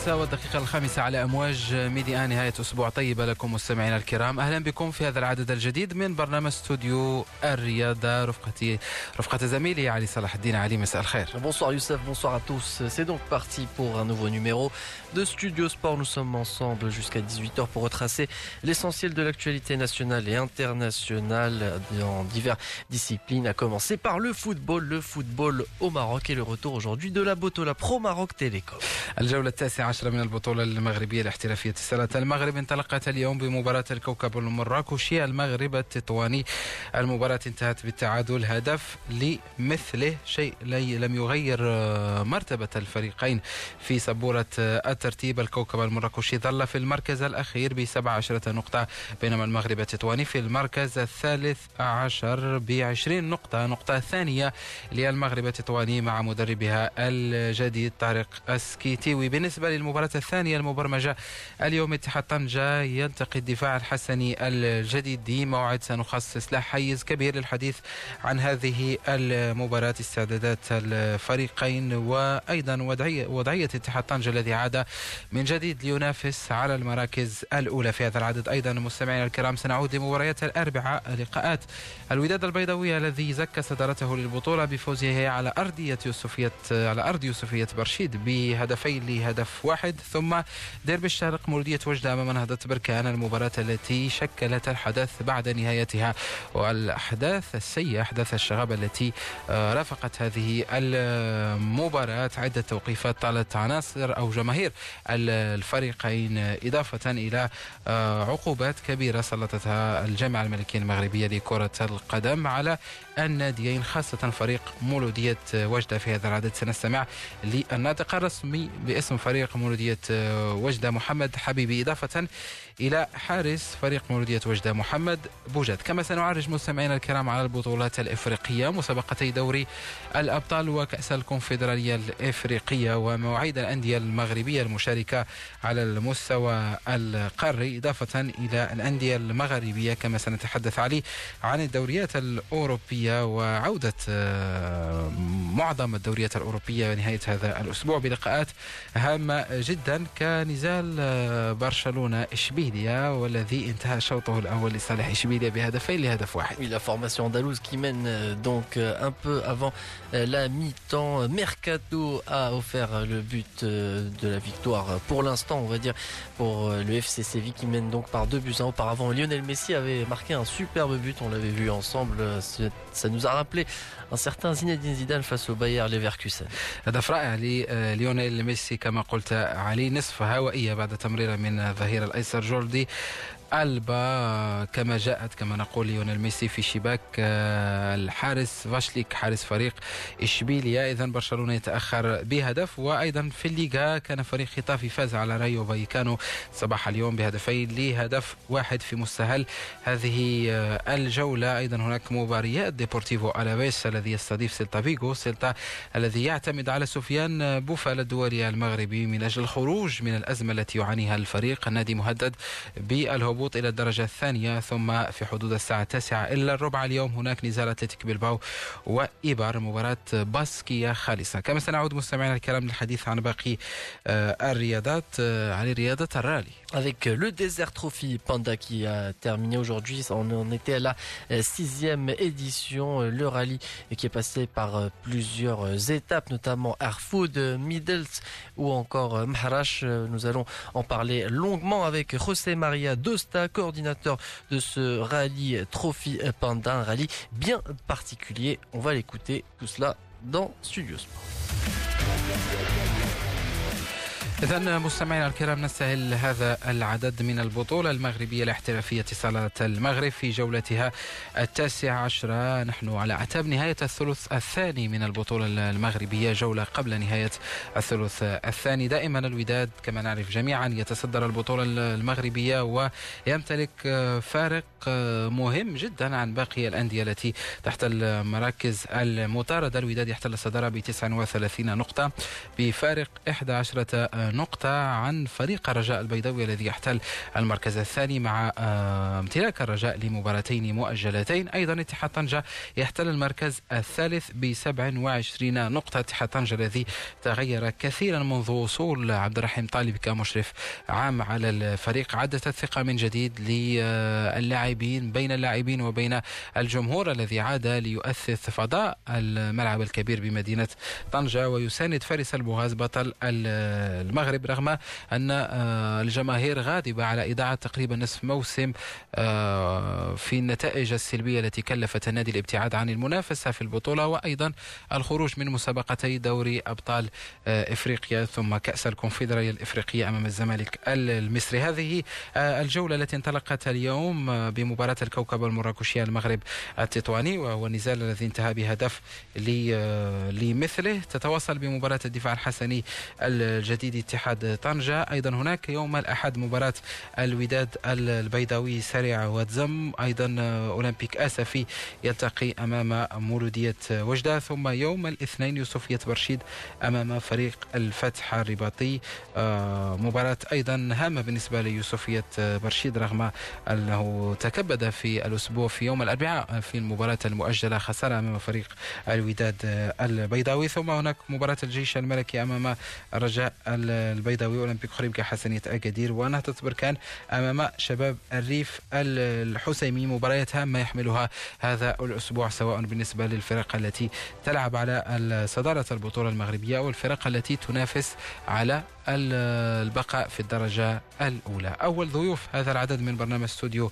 الخامسة والدقيقة الخامسة على أمواج ميديا نهاية أسبوع طيبة لكم مستمعينا الكرام أهلا بكم في هذا العدد الجديد من برنامج استوديو الرياضة رفقتي رفقة زميلي علي صلاح الدين علي مساء الخير Bonsoir Youssef, bonsoir à tous. C'est donc parti pour un nouveau numéro de Studio Sport. Nous sommes ensemble jusqu'à 18h pour retracer l'essentiel de l'actualité nationale et internationale dans diverses disciplines, à commencer par le football, le football au Maroc et le retour aujourd'hui de la Botola Pro Maroc Télécom. الجولة التاسعة عشرة من البطولة المغربية الاحترافية السنة المغرب انطلقت اليوم بمباراة الكوكب المراكشي المغرب التطواني. المباراة انتهت بالتعادل. هدف لمثله. شيء لم يغير آه، مرتبة الفريقين في سبورة آه، الترتيب. الكوكب المراكشي ظل في المركز الأخير ب 17 نقطة بينما المغرب التطواني في المركز الثالث عشر ب 20 نقطة. نقطة ثانية للمغرب التطواني مع مدربها الجديد طارق السكيتيوي بالنسبة للمباراة الثانية المبرمجة. اليوم اتحاد طنجة يلتقي الدفاع الحسني الجديد دي موعد سنخصص له حيز كبير للحديث عن هذه المباراة. استعدادات الفريقين وأيضا وضعية, وضعية اتحاد طنجة الذي عاد من جديد لينافس على المراكز الأولى. في هذا العدد أيضا مستمعينا الكرام سنعود لمباريات الأربعاء لقاءات الوداد البيضاوي الذي زكى صدارته للبطولة بفوزه على أرضية يوسفية على أرض يوسفية برشيد بهدفين لهدف واحد ثم ديربي الشارق مولودية وجدة أمام نهضة بركان المباراة التي شكلت الحدث بعد نهايتها والأحداث السيئة أحداث الشغب التي آه، رافقت هذه المباراة عدة توقيفات طالت عناصر أو جماهير الفريقين إضافة إلى آه، عقوبات كبيرة سلطتها الجامعة الملكية المغربية لكرة القدم على الناديين خاصة فريق مولودية وجدة في هذا العدد. سنستمع للناطق الرسمي باسم فريق مولودية وجدة محمد حبيبي. إضافة إلى حارس فريق مولودية وجدة محمد بوجد. كما سنعرج مستمعينا الكرام على البطولات الإفريقية مسابقتي دوري الأبطال وكأس الكونفدرالية الإفريقية ومواعيد الأندية المغربية المشاركة على المستوى القاري إضافة إلى الأندية المغربية كما سنتحدث عليه عن الدوريات الأوروبية وعودة آه، معظم الدوريات الأوروبية نهاية هذا الأسبوع بلقاءات هامة جدا كنزال آه، برشلونة إشبيليا La formation andalouse qui mène euh, donc euh, un peu avant euh, la mi-temps. Mercado a offert le but de la victoire pour l'instant, on va dire, pour le FC Séville qui mène donc par deux buts. Auparavant, Lionel Messi avait marqué un superbe but, on l'avait vu ensemble. Ça nous a rappelé un certain Zinedine Zidane face au Bayer Leverkusen. هدف رائع لليونيل ميسي كما قلت علي نصف هوائية بعد تمريرة من الظهير الأيسر جوردي ألبا كما جاءت كما نقول ليونيل ميسي في شباك آه، الحارس فاشليك حارس فريق إشبيليا. إذا برشلونة يتأخر بهدف وأيضا في الليغا كان فريق خيتافي فاز على رايو فايكانو صباح اليوم بهدفين لهدف واحد في مستهل هذه آه، الجولة. أيضا هناك مباريات ديبورتيفو ألافيس الذي يستضيف سيلتا فيغو. سيلتا الذي يعتمد على سفيان بوفال الدولي المغربي من أجل الخروج من الأزمة التي يعانيها الفريق. النادي مهدد بالهبوط إلى الدرجة الثانية ثم في حدود الساعة التاسعة إلا الربع اليوم هناك نزال أتلتيك بلباو وإيبار مباراة باسكية خالصة. كما سنعود مستمعينا الكرام للحديث عن باقي آه، الرياضات آه، عن رياضة الرالي. Avec euh, le Desert Trophy Panda qui a terminé aujourd'hui, on était à la euh, sixième édition, euh, le rallye qui est passé par plusieurs étapes, notamment euh, Middles ou encore Maharash. Euh, Nous allons en parler longuement avec José Maria Dosta, coordinateur de ce rallye Trophy Panda, un rallye bien particulier. On va l'écouter tout cela dans Studio Sport. إذا مستمعينا الكرام نستهل هذا العدد من البطولة المغربية الاحترافية صالة المغرب في جولتها التاسعة عشرة. نحن على أعتاب نهاية الثلث الثاني من البطولة المغربية جولة قبل نهاية الثلث الثاني. دائما الوداد كما نعرف جميعا يتصدر البطولة المغربية ويمتلك فارق مهم جدا عن باقي الأندية التي تحت المراكز المطاردة. الوداد يحتل الصدارة ب 39 نقطة بفارق 11 نقطة عن فريق الرجاء البيضاوي الذي يحتل المركز الثاني مع آه، امتلاك الرجاء لمباراتين مؤجلتين. أيضا اتحاد طنجة يحتل المركز الثالث ب 27 نقطة. اتحاد طنجة الذي تغير كثيرا منذ وصول عبد الرحيم طالب كمشرف عام على الفريق. عادت الثقة من جديد للاعبين بين اللاعبين وبين الجمهور الذي عاد ليؤثث فضاء الملعب الكبير بمدينة طنجة ويساند فارس البوغاز بطل المغرب رغم أن آه، الجماهير غاضبة على إذاعة تقريبا نصف موسم آه، في النتائج السلبية التي كلفت النادي الابتعاد عن المنافسة في البطولة وأيضا الخروج من مسابقتي دوري أبطال آه، إفريقيا ثم كأس الكونفدرالية الإفريقية أمام الزمالك المصري. هذه الجولة التي انطلقت اليوم بمباراة الكوكب المراكشي المغرب التطواني وهو النزال الذي انتهى بهدف لمثله. تتواصل بمباراة الدفاع الحسني الجديد اتحاد طنجة. أيضا هناك يوم الأحد مباراة الوداد البيضاوي سريع وتزم. أيضا أولمبيك آسفي يلتقي أمام مولودية وجدة. ثم يوم الاثنين يوسفية برشيد أمام فريق الفتح الرباطي. آه، مباراة أيضا هامة بالنسبة ليوسفية برشيد رغم أنه تكبد في الأسبوع في يوم الأربعاء في المباراة المؤجلة خسارة أمام فريق الوداد البيضاوي. ثم هناك مباراة الجيش الملكي أمام الرجاء البيضاوي أولمبيك خريب كحسنية أكادير ونهضة بركان أمام شباب الريف الحسيمي. مباريات هامة يحملها هذا الأسبوع سواء بالنسبة للفرق التي تلعب على صدارة البطولة المغربية أو الفرق التي تنافس على البقاء في الدرجة الأولى. أول ضيوف هذا العدد من برنامج استوديو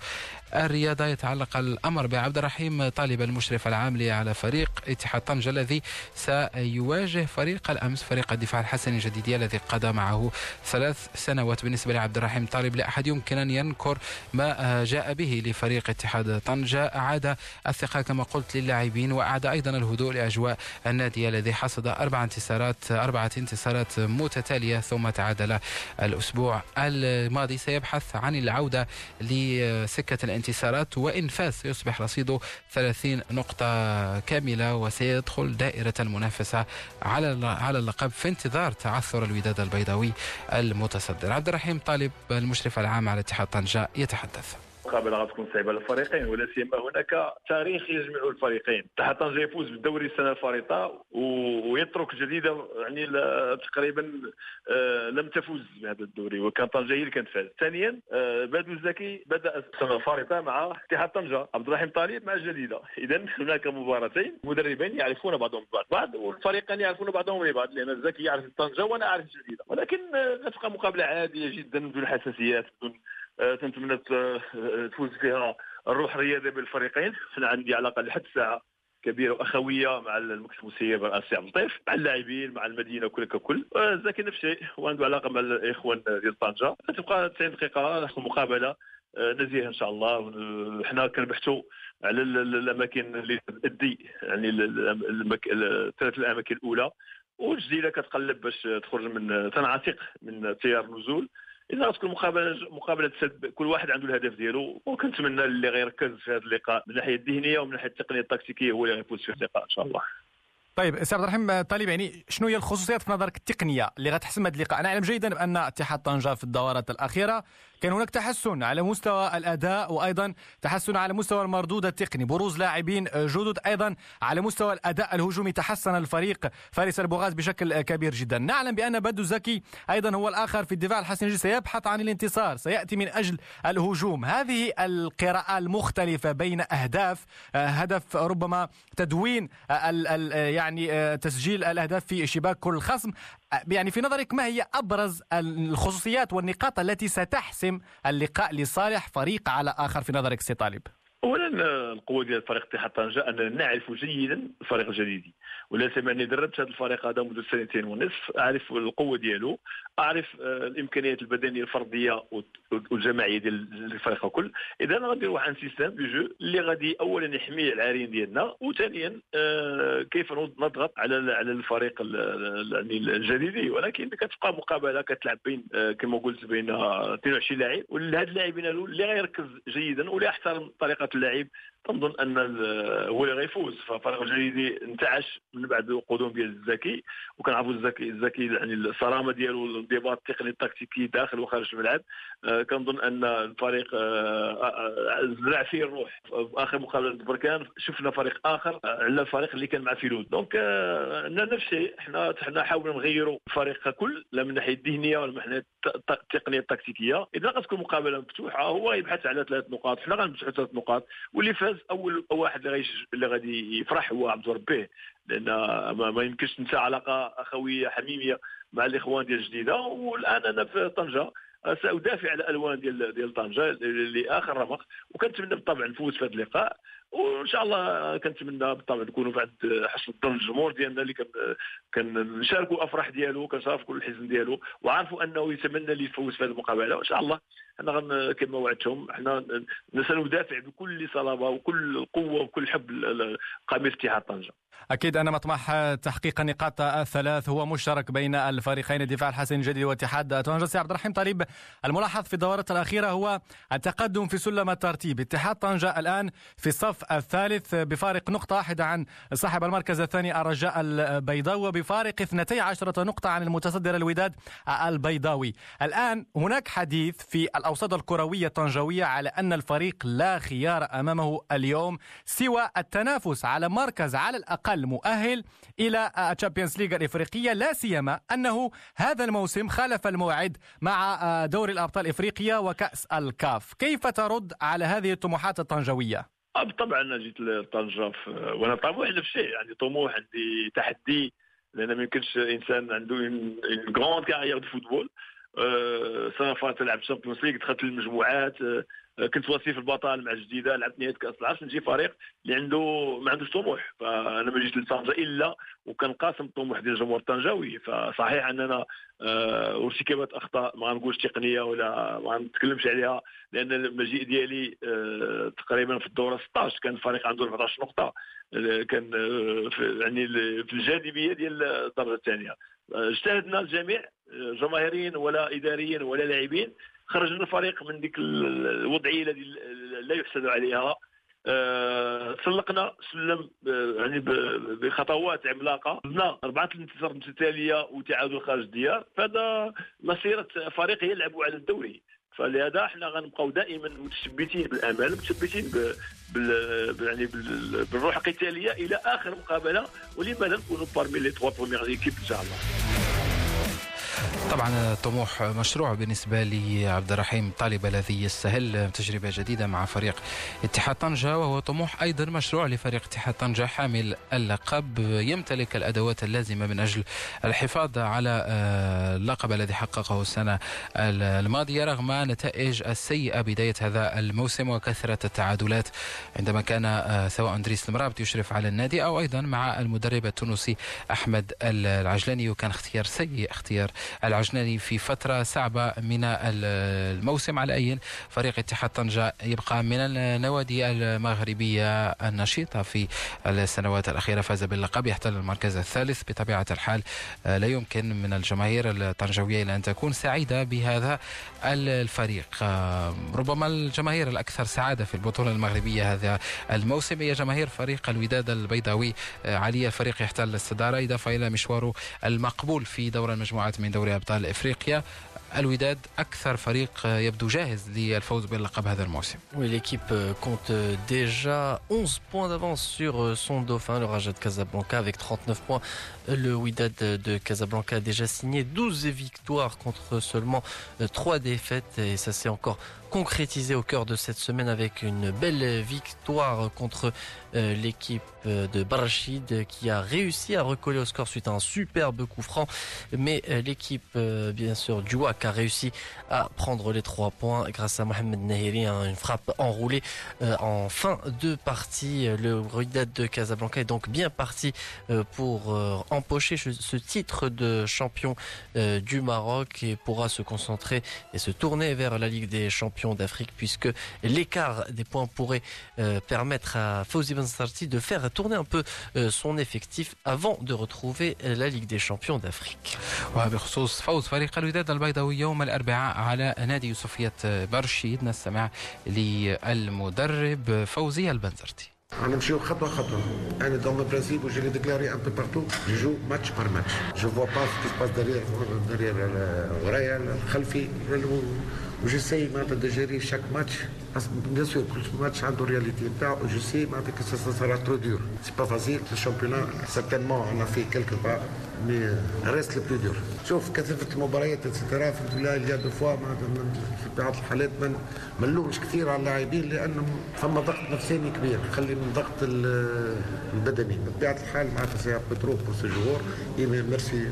الرياضة. يتعلق الأمر بعبد الرحيم طالب المشرف العام على فريق اتحاد طنجة الذي سيواجه فريق الأمس فريق الدفاع الحسني الجديدية الذي قضى معه ثلاث سنوات. بالنسبة لعبد الرحيم طالب لا أحد يمكن أن ينكر ما جاء به لفريق اتحاد طنجة أعاد الثقة كما قلت للاعبين وأعاد أيضا الهدوء لأجواء النادي الذي حصد أربع انتصارات أربعة انتصارات متتالية ثم تعادل الأسبوع الماضي. سيبحث عن العودة لسكة الانتصارات وإن فاز سيصبح رصيده 30 نقطة كاملة وسيدخل دائرة المنافسة على على اللقب في انتظار تعثر الوداد البيضاوي المتصدر. عبد الرحيم طالب المشرف العام على اتحاد طنجة يتحدث. المقابله غتكون صعيبه للفريقين ولا سيما هناك تاريخ يجمع الفريقين. طنجه يفوز بالدوري السنة الفارطة ويترك جديدة يعني تقريبا آه، لم تفوز بهذا الدوري وكان طنجه هي اللي كانت فاز ثانيا آه، بدو الزكي بدأ السنة الفارطة مع اتحاد طنجة. عبد الرحيم طالب مع الجديدة. اذا هناك مباراتين مدربين يعرفون بعضهم بعض بعض والفريقين يعرفون بعضهم لبعض لأن الزكي يعرف طنجة وأنا أعرف الجديدة. ولكن غتبقى آه، مقابلة عادية جدا بدون حساسيات بدون تنتمنى تفوز فيها الروح الرياضية بين الفريقين أنا عندي علاقه لحد الساعة كبيرة وأخوية مع المكتب المسيب السي عبد مع اللاعبين مع المدينة كل ككل. زكي نفس الشيء وعنده علاقة مع الإخوان ديال طنجة. تبقى 90 دقيقة مقابلة آه، نزيهة إن شاء الله. حنا كنبحثوا على الأماكن اللي تؤدي يعني الثلاث الأماكن الأولى. والجزيرة كتقلب باش تخرج من تنعتق من تيار النزول إذا غتكون مقابلة مقابلة سلب كل واحد عنده الهدف ديالو وكنتمنى اللي غيركز في هذا اللقاء من الناحيه الذهنية ومن الناحيه التقنية التكتيكية هو اللي غيفوز في اللقاء إن شاء الله طيب سي عبد الرحيم طالب يعني شنو هي الخصوصيات في نظرك التقنية اللي غتحسم هذا اللقاء؟ أنا أعلم جيدا بأن اتحاد طنجة في الدورات الأخيرة كان هناك تحسن على مستوى الأداء وأيضا تحسن على مستوى المردود التقني. بروز لاعبين جدد أيضا على مستوى الأداء الهجومي. تحسن الفريق فارس البوغاز بشكل كبير جدا. نعلم بأن بادو زكي أيضا هو الآخر في الدفاع الحسني سيبحث عن الانتصار. سيأتي من أجل الهجوم. هذه القراءة المختلفة بين أهداف هدف ربما تدوين يعني تسجيل الأهداف في شباك كل خصم. يعني في نظرك ما هي أبرز الخصوصيات والنقاط التي ستحسم اللقاء لصالح فريق على آخر في نظرك سي طالب؟ اولا القوة ديال فريق اتحاد طنجه أننا نعرف جيدا الفريق الجديدي ولا سمعني دربت هذا الفريق هذا منذ سنتين ونصف أعرف القوة ديالو أعرف آه، الإمكانيات البدنية الفردية والجماعية ديال الفريق الكل. إذا غادي نروح عن système de jeu اللي غادي اولا يحمي العرين ديالنا وثانيا آه، كيف نضغط على على الفريق يعني الجديدي ولكن كتبقى مقابلة كتلعب بين آه، كما قلت بين 22 لاعب. وهاد اللاعبين اللي غيركز جيدا ولا يحترم طريقة اللعب. تنظن أن هو اللي غيفوز. ففريق الجديدي انتعش من بعد قدوم ديال الزكي وكنعرفوا الزكي الزكي يعني الصرامة ديالو الانضباط التقني التكتيكي داخل وخارج الملعب. آه كنظن أن الفريق آه, آه، زرع فيه الروح. في آخر مقابلة بركان شفنا فريق آخر على الفريق اللي كان مع فيلود. donc آه نفس الشيء. إحنا حنا حاولنا نغيروا الفريق ككل لا من الناحيه الذهنية ولا من الناحيه التقنية التكتيكية. إذا غتكون مقابلة مفتوحة هو يبحث على ثلاث نقاط. حنا غنبحثوا ثلاث نقاط. واللي أول واحد اللي, اللي غادي يفرح هو عبد ربيه لأن ما يمكنش تنسى علاقة أخوية حميمية مع الإخوان ديال الجديده والآن أنا في طنجة سأدافع على الألوان ديال ديال طنجة لآخر رمق وكنتمنى بالطبع نفوز في هذا اللقاء. وإن شاء الله كنتمنى بالطبع نكونوا بعد حسن الظن الجمهور ديالنا اللي كنشاركوا الافراح ديالو كنشاركوا الحزن ديالو وعارفوا أنه يتمنى لي يفوز في هذه المقابلة. وإن شاء الله إحنا كما وعدتهم إحنا سندافع بكل صلابة وكل قوة وكل حب قميص اتحاد طنجه أكيد أن مطمح تحقيق النقاط الثلاث هو مشترك بين الفريقين الدفاع الحسن الجديد واتحاد طنجة. سي عبد الرحيم طريب الملاحظ في الدورات الأخيرة هو التقدم في سلم الترتيب. اتحاد طنجة الآن في الصف الثالث بفارق نقطة واحدة عن صاحب المركز الثاني الرجاء البيضاوي وبفارق 12 نقطة عن المتصدر الوداد البيضاوي. الآن هناك حديث في الأوساط الكروية الطنجاوية على أن الفريق لا خيار أمامه اليوم سوى التنافس على مركز على الأقل مؤهل إلى ال Champions League الإفريقية. لا سيما أنه هذا الموسم خالف الموعد مع دوري الأبطال إفريقيا وكأس الكاف. كيف ترد على هذه الطموحات الطنجاوية؟ طبعا أنا جيت لطنجه وأنا طموح نفس الشيء يعني طموح عندي تحدي لأن ما يمكنش إنسان عنده une grande carrière de football السنة فاتت لعبت Champions League دخلت للمجموعات آه، كنت وصيف البطل مع الجديدة لعبت نهايه كأس العرش نجي فريق اللي عنده ما عندوش طموح. فأنا ما جيت لطنجه إلا وكنقاسم الطموح ديال الجمهور الطنجاوي فصحيح أننا آه ارتكبت أخطاء ما غنقولش تقنية ولا ما غنتكلمش عليها لأن المجيء ديالي آه تقريبا في الدورة 16 كان الفريق عنده 14 نقطة آه، كان آه، في يعني في الجاذبية ديال الدرجة الثانية. اجتهدنا الجميع جماهيريا ولا اداريا ولا لاعبين خرجنا الفريق من ديك الوضعية التي لا يحسد عليها. أه سلقنا سلم يعني بخطوات عملاقة. درنا أربعة الانتصارات متتاليه وتعادل خارج الديار. فهذا مسيرة فريق يلعب على الدوري. فلهذا إحنا غنبقاو دائما متشبتين بالامال متشبتين يعني بالروح القتالية إلى آخر مقابلة ولما لا نكونوا parmi les trois premières équipes إن شاء الله. طبعا طموح مشروع بالنسبة لي عبد الرحيم طالب الذي يستهل تجربة جديدة مع فريق اتحاد طنجة وهو طموح أيضا مشروع لفريق اتحاد طنجة حامل اللقب. يمتلك الأدوات اللازمة من أجل الحفاظ على آه، اللقب الذي حققه السنة الماضية رغم نتائج السيئة بداية هذا الموسم وكثرة التعادلات عندما كان آه، سواء دريس المرابط يشرف على النادي أو أيضا مع المدرب التونسي أحمد العجلاني وكان اختيار سيء اختيار العجناني في فترة صعبة من الموسم. على أي فريق اتحاد طنجة يبقى من النوادي المغربية النشيطة في السنوات الأخيرة. فاز باللقب يحتل المركز الثالث بطبيعة الحال. لا يمكن من الجماهير الطنجاوية إلى أن تكون سعيدة بهذا الفريق. ربما الجماهير الأكثر سعادة في البطولة المغربية هذا الموسم. هي جماهير فريق الوداد البيضاوي. علي الفريق يحتل الصدارة. إضافة إلى مشواره المقبول في دور المجموعات من دوري أبطال إفريقيا الوداد أكثر فريق يبدو جاهز للفوز باللقب هذا الموسم. Oui, l'équipe compte déjà 11 points d'avance sur son dauphin, le Raja de Casablanca, avec 39 points. Le Wydad de Casablanca a déjà signé 12 victoires contre seulement 3 défaites et ça s'est encore concrétisé au cœur de cette semaine avec une belle victoire contre euh, l'équipe de Barachid qui a réussi à recoller au score suite à un superbe coup franc. Mais euh, l'équipe, euh, bien sûr, du WAC a réussi à prendre les trois points grâce à Mohamed Nahiri, hein, une frappe enroulée euh, en fin de partie. Le Wydad de Casablanca est donc bien parti euh, pour euh, empocher ce titre de champion du Maroc et pourra se concentrer et se tourner vers la Ligue des champions d'Afrique puisque l'écart des points pourrait permettre à Fawzi Bensarti de faire tourner un peu son effectif avant de retrouver la Ligue des champions d'Afrique. وبخصوص فوز فريق الوداد البيضاوي يوم الأربعاء على نادي يوسفية برشيد نستمع للمدرب فوزي البنزرتي. نمشيو خطوة خطوة. أنا dans mes principes je l'ai déclaré un peu partout je joue match par match je vois pas ce qui se passe derrière derrière ورايا الخلفي و j'essaie معناتها de gérer chaque match bien sûr كل ماتش عنده réalité نتاعو c'est معناتها que ça sera trop dur c'est pas facile ال championnat certainement on a fait quelques pas mais reste le plus dur شوف كثافه المباريات et cetera الحمد لله اللي des fois معناتها في بعض الحالات ما نلومش كثير على اللاعبين لأنه فما ضغط نفساني كبير خلي من ضغط البدني بطبيعه الحال معناتها c'est pas trop pour ces joueurs mais ils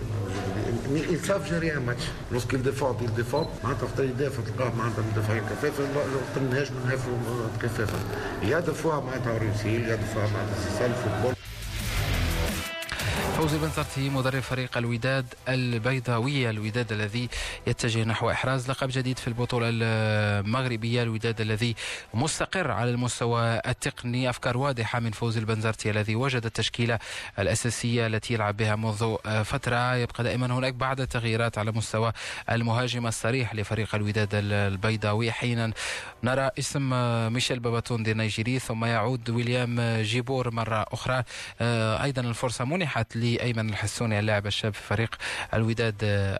savent gérer un match. Lorsqu'ils défendent, ils défendent. معناتها وقت يدافع تلقاه معناتها مدافعين كفافة وقت نهاجموا نهاجموا كفافه. y a fois معناتها réussi y a fois معناتها c'est ça ال football. فوزي بن سرتي مدرب فريق الوداد البيضاوي. الوداد الذي يتجه نحو إحراز لقب جديد في البطولة المغربية. الوداد الذي مستقر على المستوى التقني. أفكار واضحة من فوزي البنزرتي الذي وجد التشكيلة الأساسية التي يلعب بها منذ فترة. يبقى دائما هناك بعض التغييرات على مستوى المهاجم الصريح لفريق الوداد البيضاوي. حينا نرى اسم ميشيل باباتون النيجيري ثم يعود ويليام جيبور مرة أخرى. أيضا الفرصة منحت لأيمن الحسوني اللاعب الشاب في فريق الوداد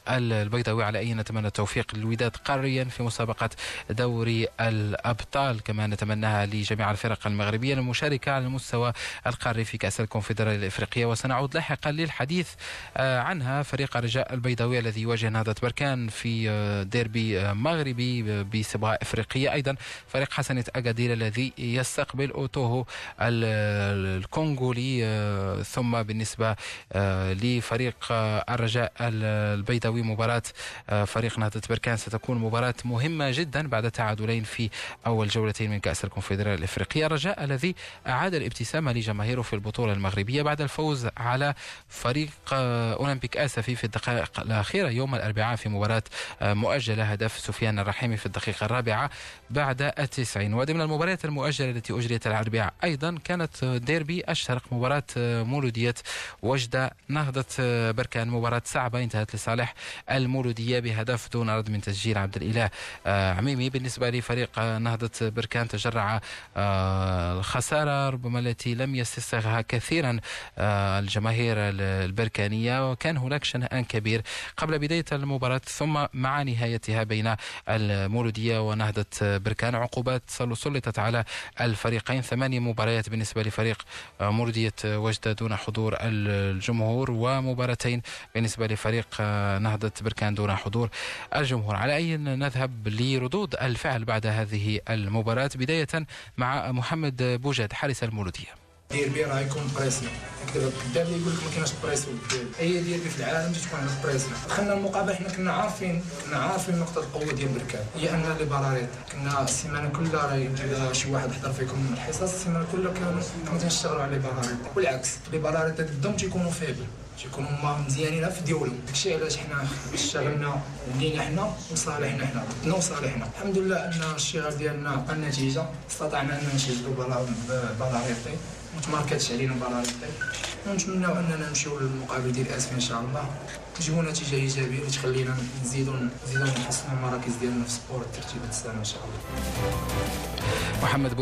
البيضاوي. على أي نتمنى التوفيق للوداد قاريا في مسابقة دوري الأبطال؟ كما نتمناها لجميع الفرق المغربية المشاركة على المستوى القاري في كأس الكونفدرالية الإفريقية. وسنعود لاحقا للحديث آه، عنها فريق الرجاء البيضاوي الذي يواجه نهضة بركان في آه، ديربي آه، مغربي بصبغة إفريقية. أيضا فريق حسنة أكادير الذي يستقبل أوتوهو الكونغولي ثم بالنسبة آه، لفريق آه، الرجاء البيضاوي. مباراة آه، فريق نهضة بركان. ستكون مباراة مهمة جدا بعد تعادلين في أول جولتين من كأس الكونفدرالية الإفريقية. الرجاء الذي أعاد الابتسامة لجماهيره في البطولة المغربية بعد الفوز على فريق أولمبيك آسفي في الدقائق الأخيرة يوم الأربعاء في مباراة مؤجلة هدف سفيان الرحيمي في الدقيقة الرابعة بعد التسعين. وضمن المباريات المؤجلة التي أجريت الأربعاء. أيضا كانت ديربي الشرق مباراة مولودية وجدة نهضة بركان مباراة صعبة انتهت لصالح المولودية بهدف دون رد من تسجيل عبد الإله آه، عميمي. بالنسبة لفريق نهضة بركان تجرع آه، الخسارة ربما التي لم يستسغها كثيرا آه، الجماهير البركانية. وكان هناك شنآن كبير قبل بداية المباراة ثم مع نهايتها بين المولودية ونهضة بركان. عقوبات سلطت على الفريقين. ثمانية مباريات بالنسبة لفريق مولودية وجدة دون حضور الجمهور ومباراتين بالنسبة لفريق آه، نهضة بركان دون حضور الجمهور. على أي نذهب لردود الفعل بعد هذه المباراة؟ بداية مع محمد بوجاد حارس المولودية. ديربي راه يكون pression الكذاب يقول لك ما كاينش pression أي ديربي في العالم تكون عندك pression دخلنا المقابلة حنا كنا عارفين كنا عارفين نقطة القوة ديال بركان. هي أن les balles arrêtées كنا السيمانة كلها راه شي واحد حضر فيكم الحصص. السيمانة كلها كنا تنشتغلوا على les balles arrêtées والعكس les balles arrêtées ضدهم تيكونوا faibles. تيكونوا هما مزيانين في ديولهم. داكشي علاش حنا اشتغلنا لينا حنا وصالحنا حنا. ضدنا وصالحنا. الحمد لله أن الشغل ديالنا النتيجه استطعنا أن نسجلوا balle arrêtée ما تماركاتش علينا balle arrêtée ونتمناو أننا نمشيو للمقابل ديال اسفي إن شاء الله. تجيبوا نتيجه ايجابيه اللي تخلينا نزيدوا نزيدوا نحسنوا المراكز ديالنا في السبور الترتيب السنة إن شاء الله. محمد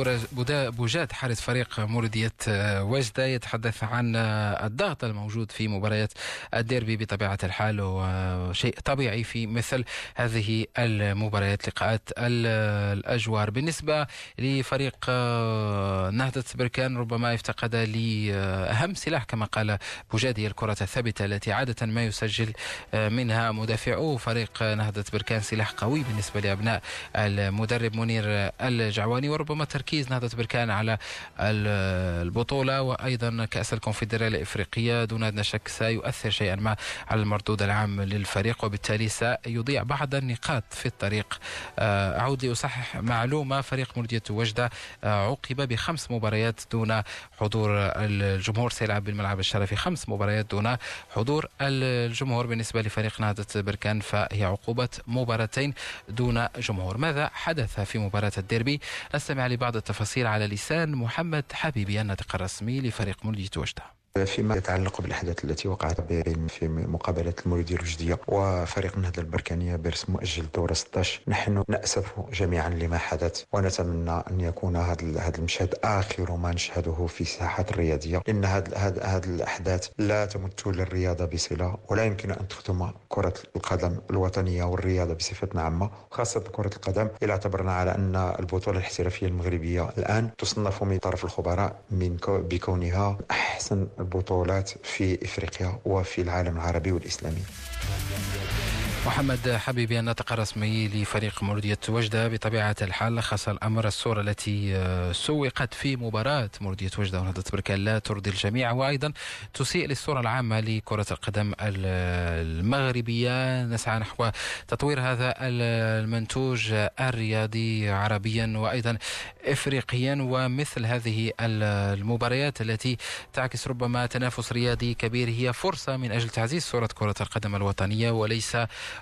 بوجاد حارس فريق مولودية آه، وجدة يتحدث عن آه، الضغط الموجود في مباريات الديربي بطبيعة الحال وشيء طبيعي في مثل هذه المباريات لقاءات الأجوار. بالنسبة لفريق آه، نهضة بركان ربما افتقد لأهم سلاح كما قال بوجادي الكرة الثابتة التي عادة ما يسجل منها مدافعو فريق نهضة بركان سلاح قوي بالنسبة لأبناء المدرب منير الجعواني. وربما تركيز نهضة بركان على البطولة وأيضا كأس الكونفدرالية الإفريقية. دون أدنى شك سيؤثر شيئا ما على المردود العام للفريق وبالتالي سيضيع بعض النقاط في الطريق. آه، أعود لأصحح معلومة. فريق مولودية وجدة آه، عوقب بخمس مباريات دون حضور الجمهور. سيلعب بالملعب الشرفي خمس مباريات دون حضور الجمهور. بالنسبة لفريق نهضة بركان فهي عقوبة مباراتين دون جمهور. ماذا حدث في مباراة الديربي؟ نستمع لبعض التفاصيل على لسان محمد حبيبي الناطق الرسمي لفريق مولودية وجدة. فيما يتعلق بالأحداث التي وقعت بين في مقابلة المولوديه الوجديه وفريق النهضه البركانيه بيرس مؤجل دور 16 نحن نأسف جميعا لما حدث ونتمنى أن يكون هذا المشهد آخر ما نشهده في الساحات الرياضية. لأن هذه الأحداث لا تمت للرياضة بصلة ولا يمكن أن تخدم كرة القدم الوطنية والرياضة بصفة عامة. خاصة كرة القدم اذا اعتبرنا على أن البطولة الاحترافية المغربية الآن تصنف من طرف الخبراء من بكونها أحسن البطولات في إفريقيا وفي العالم العربي والإسلامي. محمد حبيبي الناطق الرسمي لفريق مولودية وجدة بطبيعة الحال. لخص الأمر الصورة التي آه، سوقت في مباراة مولودية وجدة ونهضة بركان لا ترضي الجميع. وأيضا تسيء للصورة العامة لكرة القدم المغربية. نسعى نحو تطوير هذا المنتوج الرياضي عربيا وأيضا إفريقيا. ومثل هذه المباريات التي تعكس ربما تنافس رياضي كبير هي فرصة من أجل تعزيز صورة كرة القدم الوطنية. وليس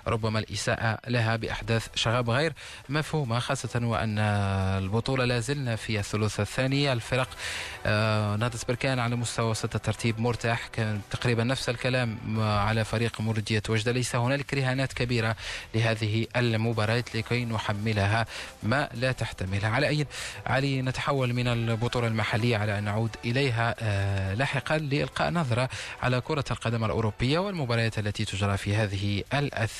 ربما الإساءة لها بأحداث شغب غير مفهومة خاصة وأن البطولة لا زلنا في الثلث الثاني. الفرق آه، نهضة بركان على مستوى وسط الترتيب مرتاح كان تقريبا نفس الكلام على فريق مولودية وجدة. ليس هنالك رهانات كبيرة لهذه المباريات لكي نحملها ما لا تحتملها. على أي علي نتحول من البطولة المحلية على أن نعود إليها آه، لاحقا لإلقاء نظرة على كرة القدم الأوروبية والمباريات التي تجرى في هذه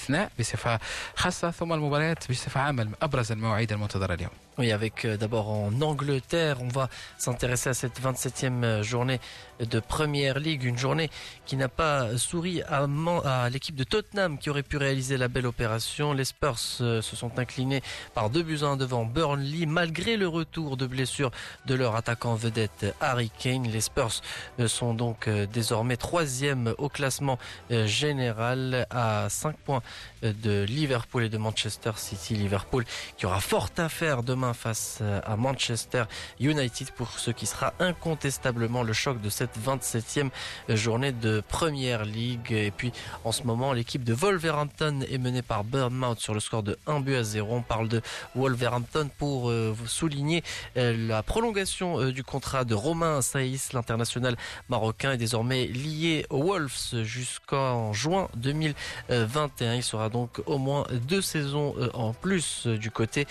الأثناء بصفة خاصة ثم المباريات بصفة عامة أبرز المواعيد المنتظرة اليوم. Oui, avec euh, d'abord en Angleterre, on va s'intéresser à cette 27e euh, journée de Première League, une journée qui n'a pas souri à, l'équipe de Tottenham qui aurait pu réaliser la belle opération. Les Spurs euh, se sont inclinés par deux buts à 1 devant Burnley malgré le retour de blessure de leur attaquant vedette Harry Kane. Les Spurs sont donc désormais troisième au classement général à 5 points de Liverpool et de Manchester City. Liverpool qui aura fort à faire demain face euh, à Manchester United pour ce qui sera incontestablement le choc de cette 27e journée de Première League. Et puis en ce moment, l'équipe de Wolverhampton est menée par Bournemouth sur le score de 1 but à 0. On parle de Wolverhampton pour euh, souligner euh, la prolongation du contrat de Romain Saïs, l'international marocain, est désormais lié aux Wolves jusqu'en juin 2021. Il sera donc au moins deux saisons en plus du côté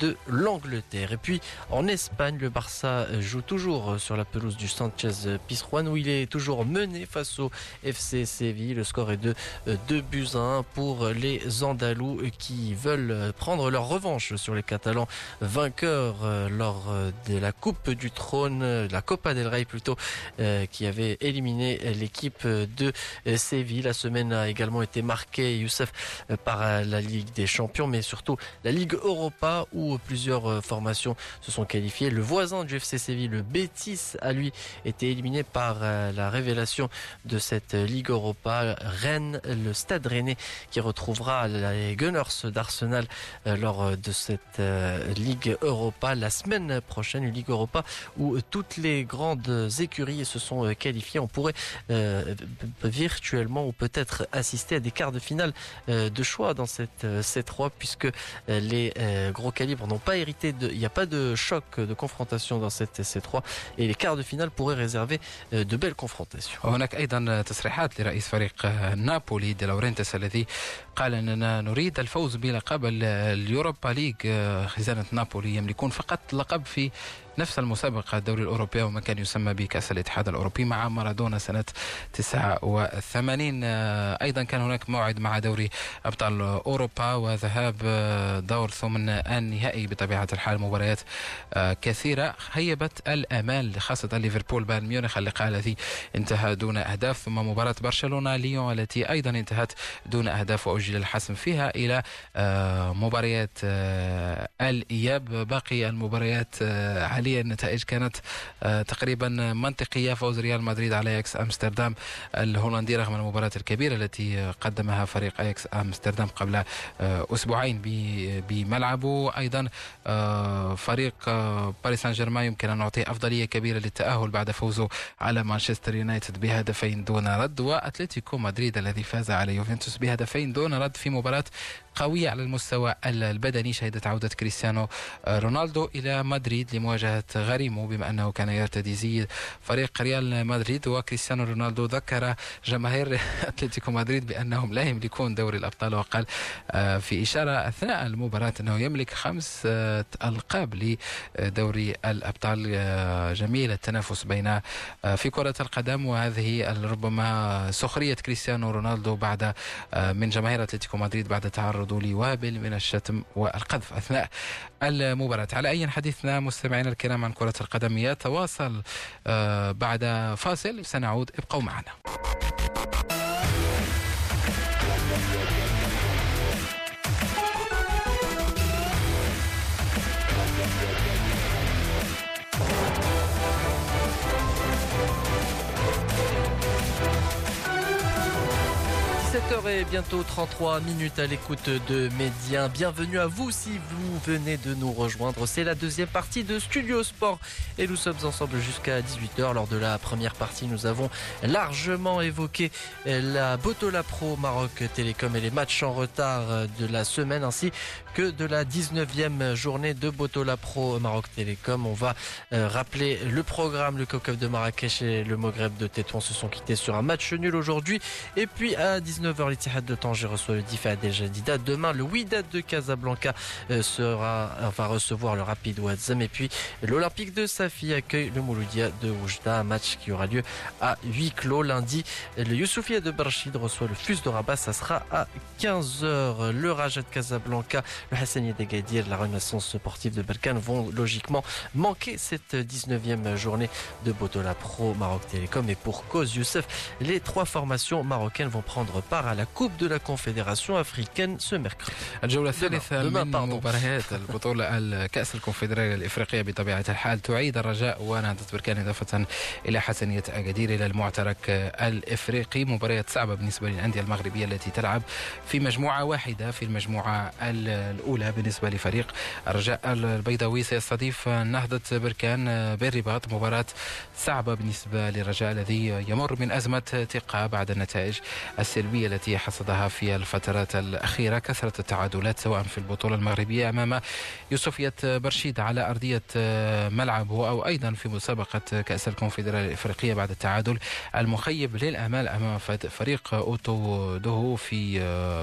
de Et puis en Espagne, le Barça joue toujours sur la pelouse du Sanchez Pizjuan où il est toujours mené face au FC Séville. Le score est de 2 buts à 1 pour les Andalous qui veulent prendre leur revanche sur les Catalans vainqueurs lors de la Coupe du Trône, la Copa del Rey plutôt, qui avait éliminé l'équipe de Séville. La semaine a également été marquée, Youssef, par la Ligue des Champions, mais surtout la Ligue Europa où plusieurs euh, formations se sont qualifiées. Le voisin du FC Séville, le Betis, a lui été éliminé par euh, la révélation de cette Ligue Europa. Rennes, le Stade Rennais qui retrouvera les Gunners d'Arsenal euh, lors de cette Ligue Europa la semaine prochaine, une Ligue Europa où toutes les grandes écuries se sont qualifiées. On pourrait virtuellement ou peut-être assister à des quarts de finale de choix dans cette C3 puisque les gros calibres n'ont pas hérité il n'y a pas de choc de confrontation dans cette C3 et les quarts de finale pourraient réserver euh, de belles confrontations. هناك ايضا تصريحات لرئيس فريق نابولي دي لورينتس الذي قال اننا نريد الفوز بلقب اليوروبا ليج خزانه نابولي يملكون فقط لقب في نفس المسابقة الدوري الأوروبي وما كان يسمى بكأس الاتحاد الأوروبي مع مارادونا سنة 89 آه، أيضا كان هناك موعد مع دوري أبطال أوروبا وذهاب آه، دور ثمن النهائي بطبيعة الحال. مباريات آه، كثيرة. هيبت الأمال خاصة ليفربول بايرن ميونخ اللقاء الذي انتهى دون أهداف. ثم مباراة برشلونة ليون التي أيضا انتهت دون أهداف وأجل الحسم فيها إلى مباريات الإياب. باقي المباريات حاليا النتائج كانت تقريبا منطقية فوز ريال مدريد على إياكس أمستردام الهولندي رغم المباراة الكبيرة التي قدمها فريق إياكس أمستردام قبل آه، أسبوعين بملعبه. أيضا آه، فريق آه، باريس سان جيرمان يمكن أن نعطيه أفضلية كبيرة للتأهل بعد فوزه على مانشستر يونايتد بهدفين دون رد وأتلتيكو مدريد الذي فاز على يوفنتوس بهدفين دون رد في مباراة قوية على المستوى البدني شهدت عودة كريستيانو رونالدو إلى مدريد لمواجهة غريمه بما أنه كان يرتدي زي فريق ريال مدريد. وكريستيانو رونالدو ذكر جماهير أتلتيكو مدريد بأنهم لا يملكون دوري الأبطال وقال آه، في إشارة أثناء المباراة أنه يملك خمس ألقاب لدوري الأبطال آه، جميل التنافس بين آه، في كرة القدم. وهذه ربما سخرية كريستيانو رونالدو بعد من جماهير أتلتيكو مدريد بعد تعرض لي وابل من الشتم والقذف أثناء المباراة. على أي حديثنا مستمعينا الكرام عن كرة القدم يتواصل آه، بعد فاصل. سنعود ابقوا معنا. Et bientôt 33 minutes à l'écoute de Média. Bienvenue à vous si vous venez de nous rejoindre. C'est la deuxième partie de Studio Sport et nous sommes ensemble jusqu'à 18h. Lors de la première partie, nous avons largement évoqué la Botola Pro Maroc Télécom et les matchs en retard de la semaine ainsi que de la 19e journée de Botola Pro Maroc Télécom. On va euh, rappeler le programme. Le Kokov de Marrakech et le Moghreb de Tétouan se sont quittés sur un match nul aujourd'hui. Et puis à 19h, l'Itihad de Tanger reçoit le Difa Adel Jadida. Demain, le Wydad de Casablanca euh, sera, va recevoir le Rapid Ouazzam. Et puis l'Olympique de Safi accueille le Mouloudia de Oujda. Un match qui aura lieu à huis clos lundi. Le Youssoufia de Barchid reçoit le Fus de Rabat. Ça sera à 15h. Le Raja de Casablanca le Hassani Degadir, la Renaissance sportive de Balkan vont logiquement manquer cette 19e journée de Botola Pro Maroc Télécom. Et pour cause, Youssef, les trois formations marocaines vont prendre part à la Coupe de la Confédération africaine ce mercredi. الجولة الثالثة من مباريات البطولة الكأس الكونفدرالية الإفريقية بطبيعة الحال تعيد الرجاء ونهضة بركان إضافة إلى حسنية أكادير إلى المعترك الإفريقي مباريات صعبة بالنسبة للأندية المغربية التي تلعب في مجموعة واحدة في المجموعة الأولى بالنسبة لفريق الرجاء البيضاوي. سيستضيف نهضة بركان بالرباط مباراة صعبة بالنسبة للرجاء الذي يمر من أزمة ثقة بعد النتائج السلبية التي حصدها في الفترات الأخيرة. كثرة التعادلات سواء في البطولة المغربية أمام يوسفية برشيد على أرضية ملعبه أو أيضا في مسابقة كأس الكونفدرالية الإفريقية بعد التعادل المخيب للأمال أمام فريق أوتو دوهو في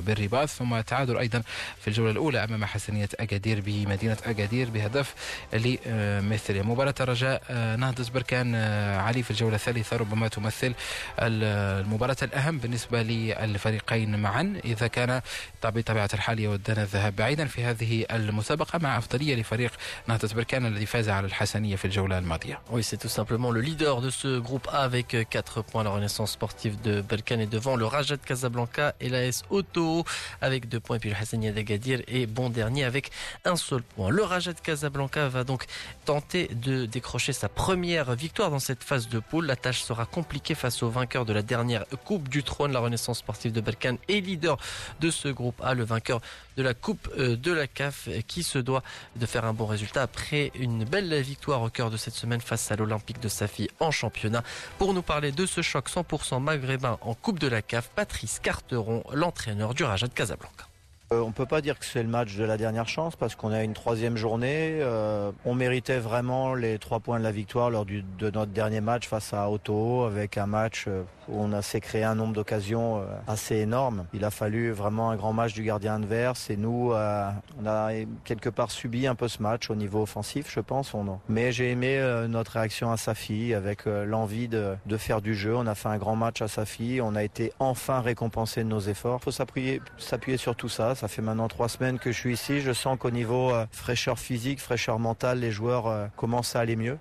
بالرباط ثم تعادل أيضا في الجولة الأولى أمام حسنية أكادير بمدينة أكادير بهدف لمثله مباراة الرجاء نهضة بركان علي في الجولة الثالثة ربما تمثل المباراة الأهم بالنسبة للفريقين معا إذا كان بطبيعة الحال يودان الذهاب بعيدا في هذه المسابقة مع أفضلية لفريق نهضة بركان الذي فاز على الحسنية في الجولة الماضية. Oui, c'est tout simplement le leader de ce groupe A avec 4 points. La renaissance sportive de Balkan est devant le Raja de Casablanca et l'AS Auto avec 2 points. Et puis le Hassania d'Agadir bon dernier avec un seul point. Le Raja de Casablanca va donc tenter de décrocher sa première victoire dans cette phase de poule. La tâche sera compliquée face au vainqueur de la dernière Coupe du Trône, la Renaissance sportive de Balkan et leader de ce groupe A, le vainqueur de la Coupe euh, de la CAF qui se doit de faire un bon résultat après une belle victoire au cœur de cette semaine face à l'Olympique de Safi en championnat. Pour nous parler de ce choc 100% maghrébin en Coupe de la CAF, Patrice Carteron, l'entraîneur du Raja de Casablanca. Euh, on ne peut pas dire que c'est le match de la dernière chance parce qu'on a une troisième journée. Euh, on méritait vraiment les trois points de la victoire lors du, de notre dernier match face à Otto avec un match euh, où on a s'est créé un nombre d'occasions assez énorme. Il a fallu vraiment un grand match du gardien adverse et nous, on a quelque part subi un peu ce match au niveau offensif, je pense. Mais j'ai aimé notre réaction à Safi avec l'envie de, de, faire du jeu. On a fait un grand match à Safi. On a été enfin récompensé de nos efforts. Il faut s'appuyer sur tout ça. Ça fait maintenant trois semaines que je suis ici. Je sens qu'au niveau euh, fraîcheur physique, fraîcheur mentale, les joueurs euh, commencent à aller mieux.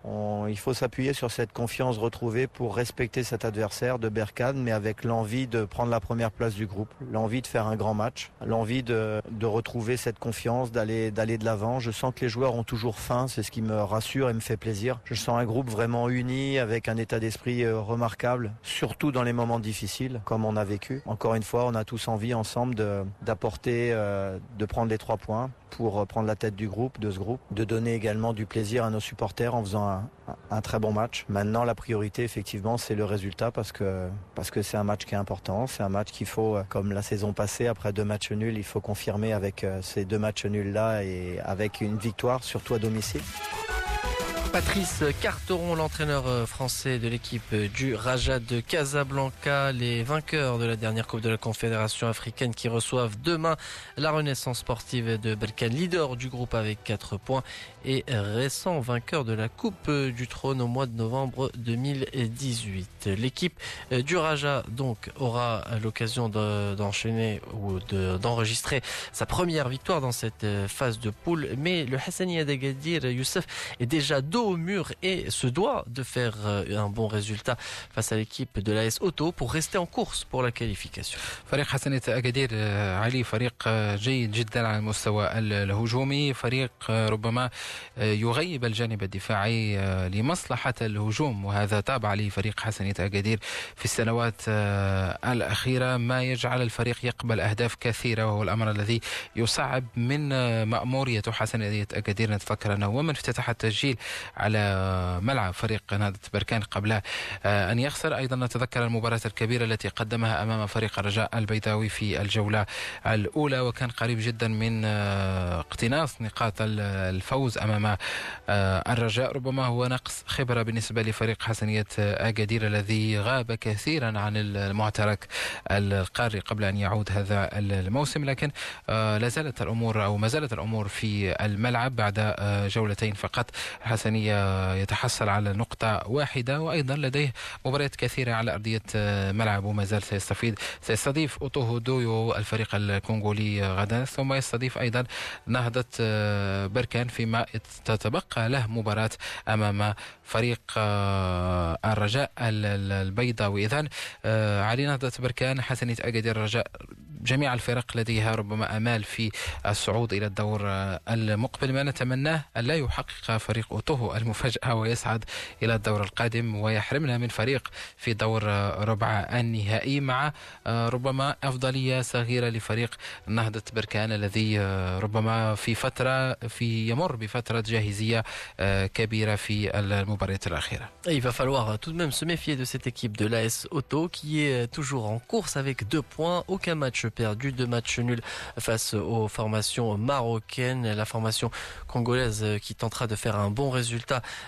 il faut s'appuyer sur cette confiance retrouvée pour respecter cet adversaire de Berkane, mais avec l'envie de prendre la première place du groupe, l'envie de faire un grand match, l'envie de, retrouver cette confiance, d'aller d'aller de l'avant. Je sens que les joueurs ont toujours faim, c'est ce qui me rassure et me fait plaisir. Je sens un groupe vraiment uni, avec un état d'esprit euh, remarquable, surtout dans les moments difficiles, comme on a vécu. Encore une fois, on a tous envie ensemble d'apporter euh, de prendre les trois points pour euh, prendre la tête du groupe, de ce groupe, de donner également du plaisir à nos supporters en faisant un, très bon match. Maintenant, la priorité, effectivement, c'est le résultat parce que parce que c'est un match qui est important. C'est un match qu'il faut, euh, comme la saison passée, après deux matchs nuls, il faut confirmer avec ces deux matchs nuls là et avec une victoire, surtout à domicile. Patrice Carteron, l'entraîneur euh, français de l'équipe euh, du Raja de Casablanca, les vainqueurs de la dernière Coupe de la Confédération africaine qui reçoivent demain la Renaissance sportive de Balkan, leader du groupe avec 4 points et récent vainqueur de la Coupe du Trône au mois de novembre 2018. L'équipe euh, du Raja donc aura l'occasion d'enchaîner ou d'enregistrer sa première victoire dans cette phase de poule, mais le Hassani Adagadir Youssef est déjà dos au mur et se doit de faire euh, un bon résultat face à l'équipe de l'AS Auto pour rester en course pour la qualification. فريق حسنية أكادير علي فريق جيد جدا على المستوى الهجومي. فريق ربما يغيب الجانب الدفاعي لمصلحة الهجوم. وهذا تابع لفريق حسنية أكادير في السنوات الأخيرة. ما يجعل الفريق يقبل أهداف كثيرة وهو الأمر الذي يصعب من مأمورية حسنية أكادير. نتفكر أنه ومن افتتح التسجيل على ملعب فريق نهضة بركان قبل آه، أن يخسر. أيضا نتذكر المباراة الكبيرة التي قدمها أمام فريق الرجاء البيضاوي في الجولة الأولى وكان قريب جدا من آه، اقتناص نقاط الفوز أمام آه، الرجاء. ربما هو نقص خبرة بالنسبة لفريق حسنية أكادير الذي غاب كثيرا عن المعترك القاري قبل أن يعود هذا الموسم. لكن لا زالت الأمور أو ما زالت الأمور في الملعب بعد جولتين فقط. حسنية يتحصل على نقطة واحدة وأيضا لديه مباريات كثيرة على أرضية ملعبه ما زال سيستفيد سيستضيف أوتوهو دويو الفريق الكونغولي غدا. ثم يستضيف أيضا نهضة بركان فيما تتبقى له مباراة أمام فريق الرجاء البيضاوي. إذن علي نهضة بركان حسنية أكادير الرجاء جميع الفرق لديها ربما آمال في الصعود إلى الدور المقبل. ما نتمناه أن لا يحقق فريق اوتوهو المفاجاه ويصعد الى الدور القادم ويحرمنا من فريق في دور ربع النهائي مع ربما افضليه صغيره لفريق نهضه بركان الذي ربما في فتره في يمر بفتره جاهزيه كبيره في المباريات الاخيره. Il va falloir tout de même se méfier de cette équipe de l'AS Auto qui est toujours en course avec deux points, aucun match perdu, deux matchs nuls face aux formations marocaines. La formation congolaise qui tentera de faire un bon résultat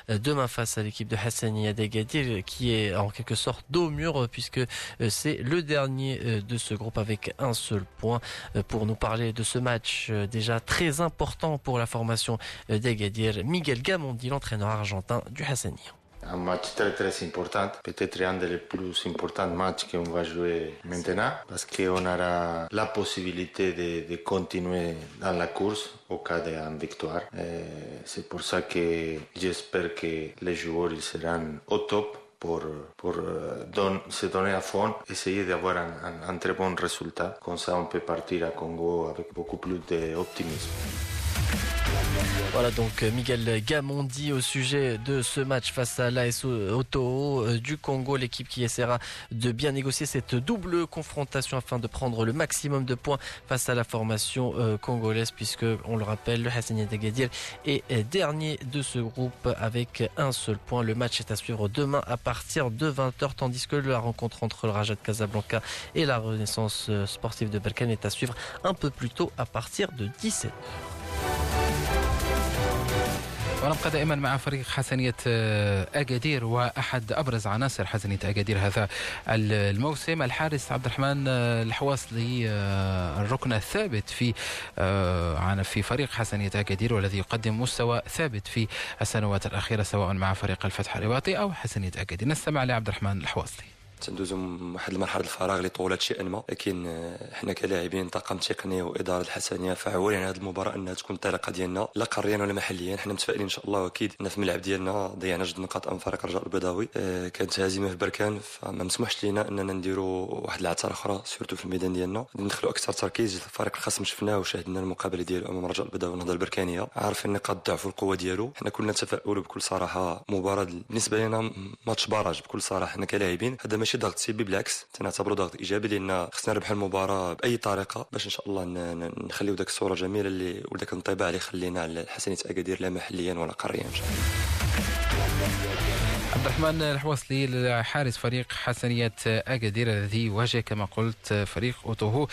demain face à l'équipe de Hassani Adegadir qui est en quelque sorte dos mur puisque c'est le dernier de ce groupe avec un seul point pour nous parler de ce match déjà très important pour la formation d'Agadir. Miguel Gamondi, l'entraîneur argentin du Hassani. Un match très très important, peut-être un des plus importants matchs qu'on va jouer maintenant, parce qu'on aura la possibilité de, continuer dans la course au cas d'une victoire. C'est pour ça que j'espère que les joueurs ils seront au top pour, pour se donner à fond, essayer d'avoir un, un, un, très bon résultat. Comme ça, on peut partir à Congo avec beaucoup plus d'optimisme. Voilà donc euh, Miguel Gamondi au sujet de ce match face à l'AS Oto euh, du Congo, l'équipe qui essaiera de bien négocier cette double confrontation afin de prendre le maximum de points face à la formation euh, congolaise puisque on le rappelle le Hassani Dagadir est dernier de ce groupe avec un seul point. Le match est à suivre demain à partir de 20h tandis que la rencontre entre le Raja de Casablanca et la Renaissance sportive de Berkane est à suivre un peu plus tôt à partir de 17h. ونبقى دائما مع فريق حسنية آه، أكادير وأحد أبرز عناصر حسنية أكادير هذا الموسم. الحارس عبد الرحمن آه، الحواصلي آه، الركن الثابت في في فريق حسنية أكادير والذي يقدم مستوى ثابت في السنوات الأخيرة سواء مع فريق الفتح الرباطي أو حسنية أكادير. نستمع لعبد الرحمن الحواصلي. تندوزو واحد المرحلة الفراغ اللي طولت شيئا ما لكن آه، حنا كلاعبين طاقم تقني وإدارة الحسنية فعولين على هذه المباراة إنها تكون الطريقة ديالنا لا قاريا ولا محليا حنا متفائلين إن شاء الله وأكيد إن في الملعب ديالنا ضيعنا جوج نقاط امام فريق الرجاء البيضاوي. آه، كانت هزيمة في بركان فما مسموحش لينا إننا نديروا واحد العثرة أخرى سورتو في الميدان ديالنا. ندخلوا أكثر تركيز الفريق الخصم شفناه وشاهدنا المقابلة ديالو أمام الرجاء البيضاوي والنهضة البركانية. عارفين نقاط الضعف والقوة ديالو. حنا كنا نتفائلوا بكل صراحة. مباراة بالنسبة لنا ماتش باراج بكل صراحة. حنا كلاعبين. هذا ماشي ضغط سلبي بالعكس تنعتبره ضغط إيجابي لأن خصنا نربح المباراة بأي طريقة باش إن شاء الله نخليو ذاك الصورة الجميله اللي وذاك الانطباع اللي خلينا على حسنيه اكادير لا محليا ولا قاريا إن شاء الله. عبد الرحمن الحوصلي حارس فريق حسنية أكادير الذي يواجه كما قلت فريق أوتوهو.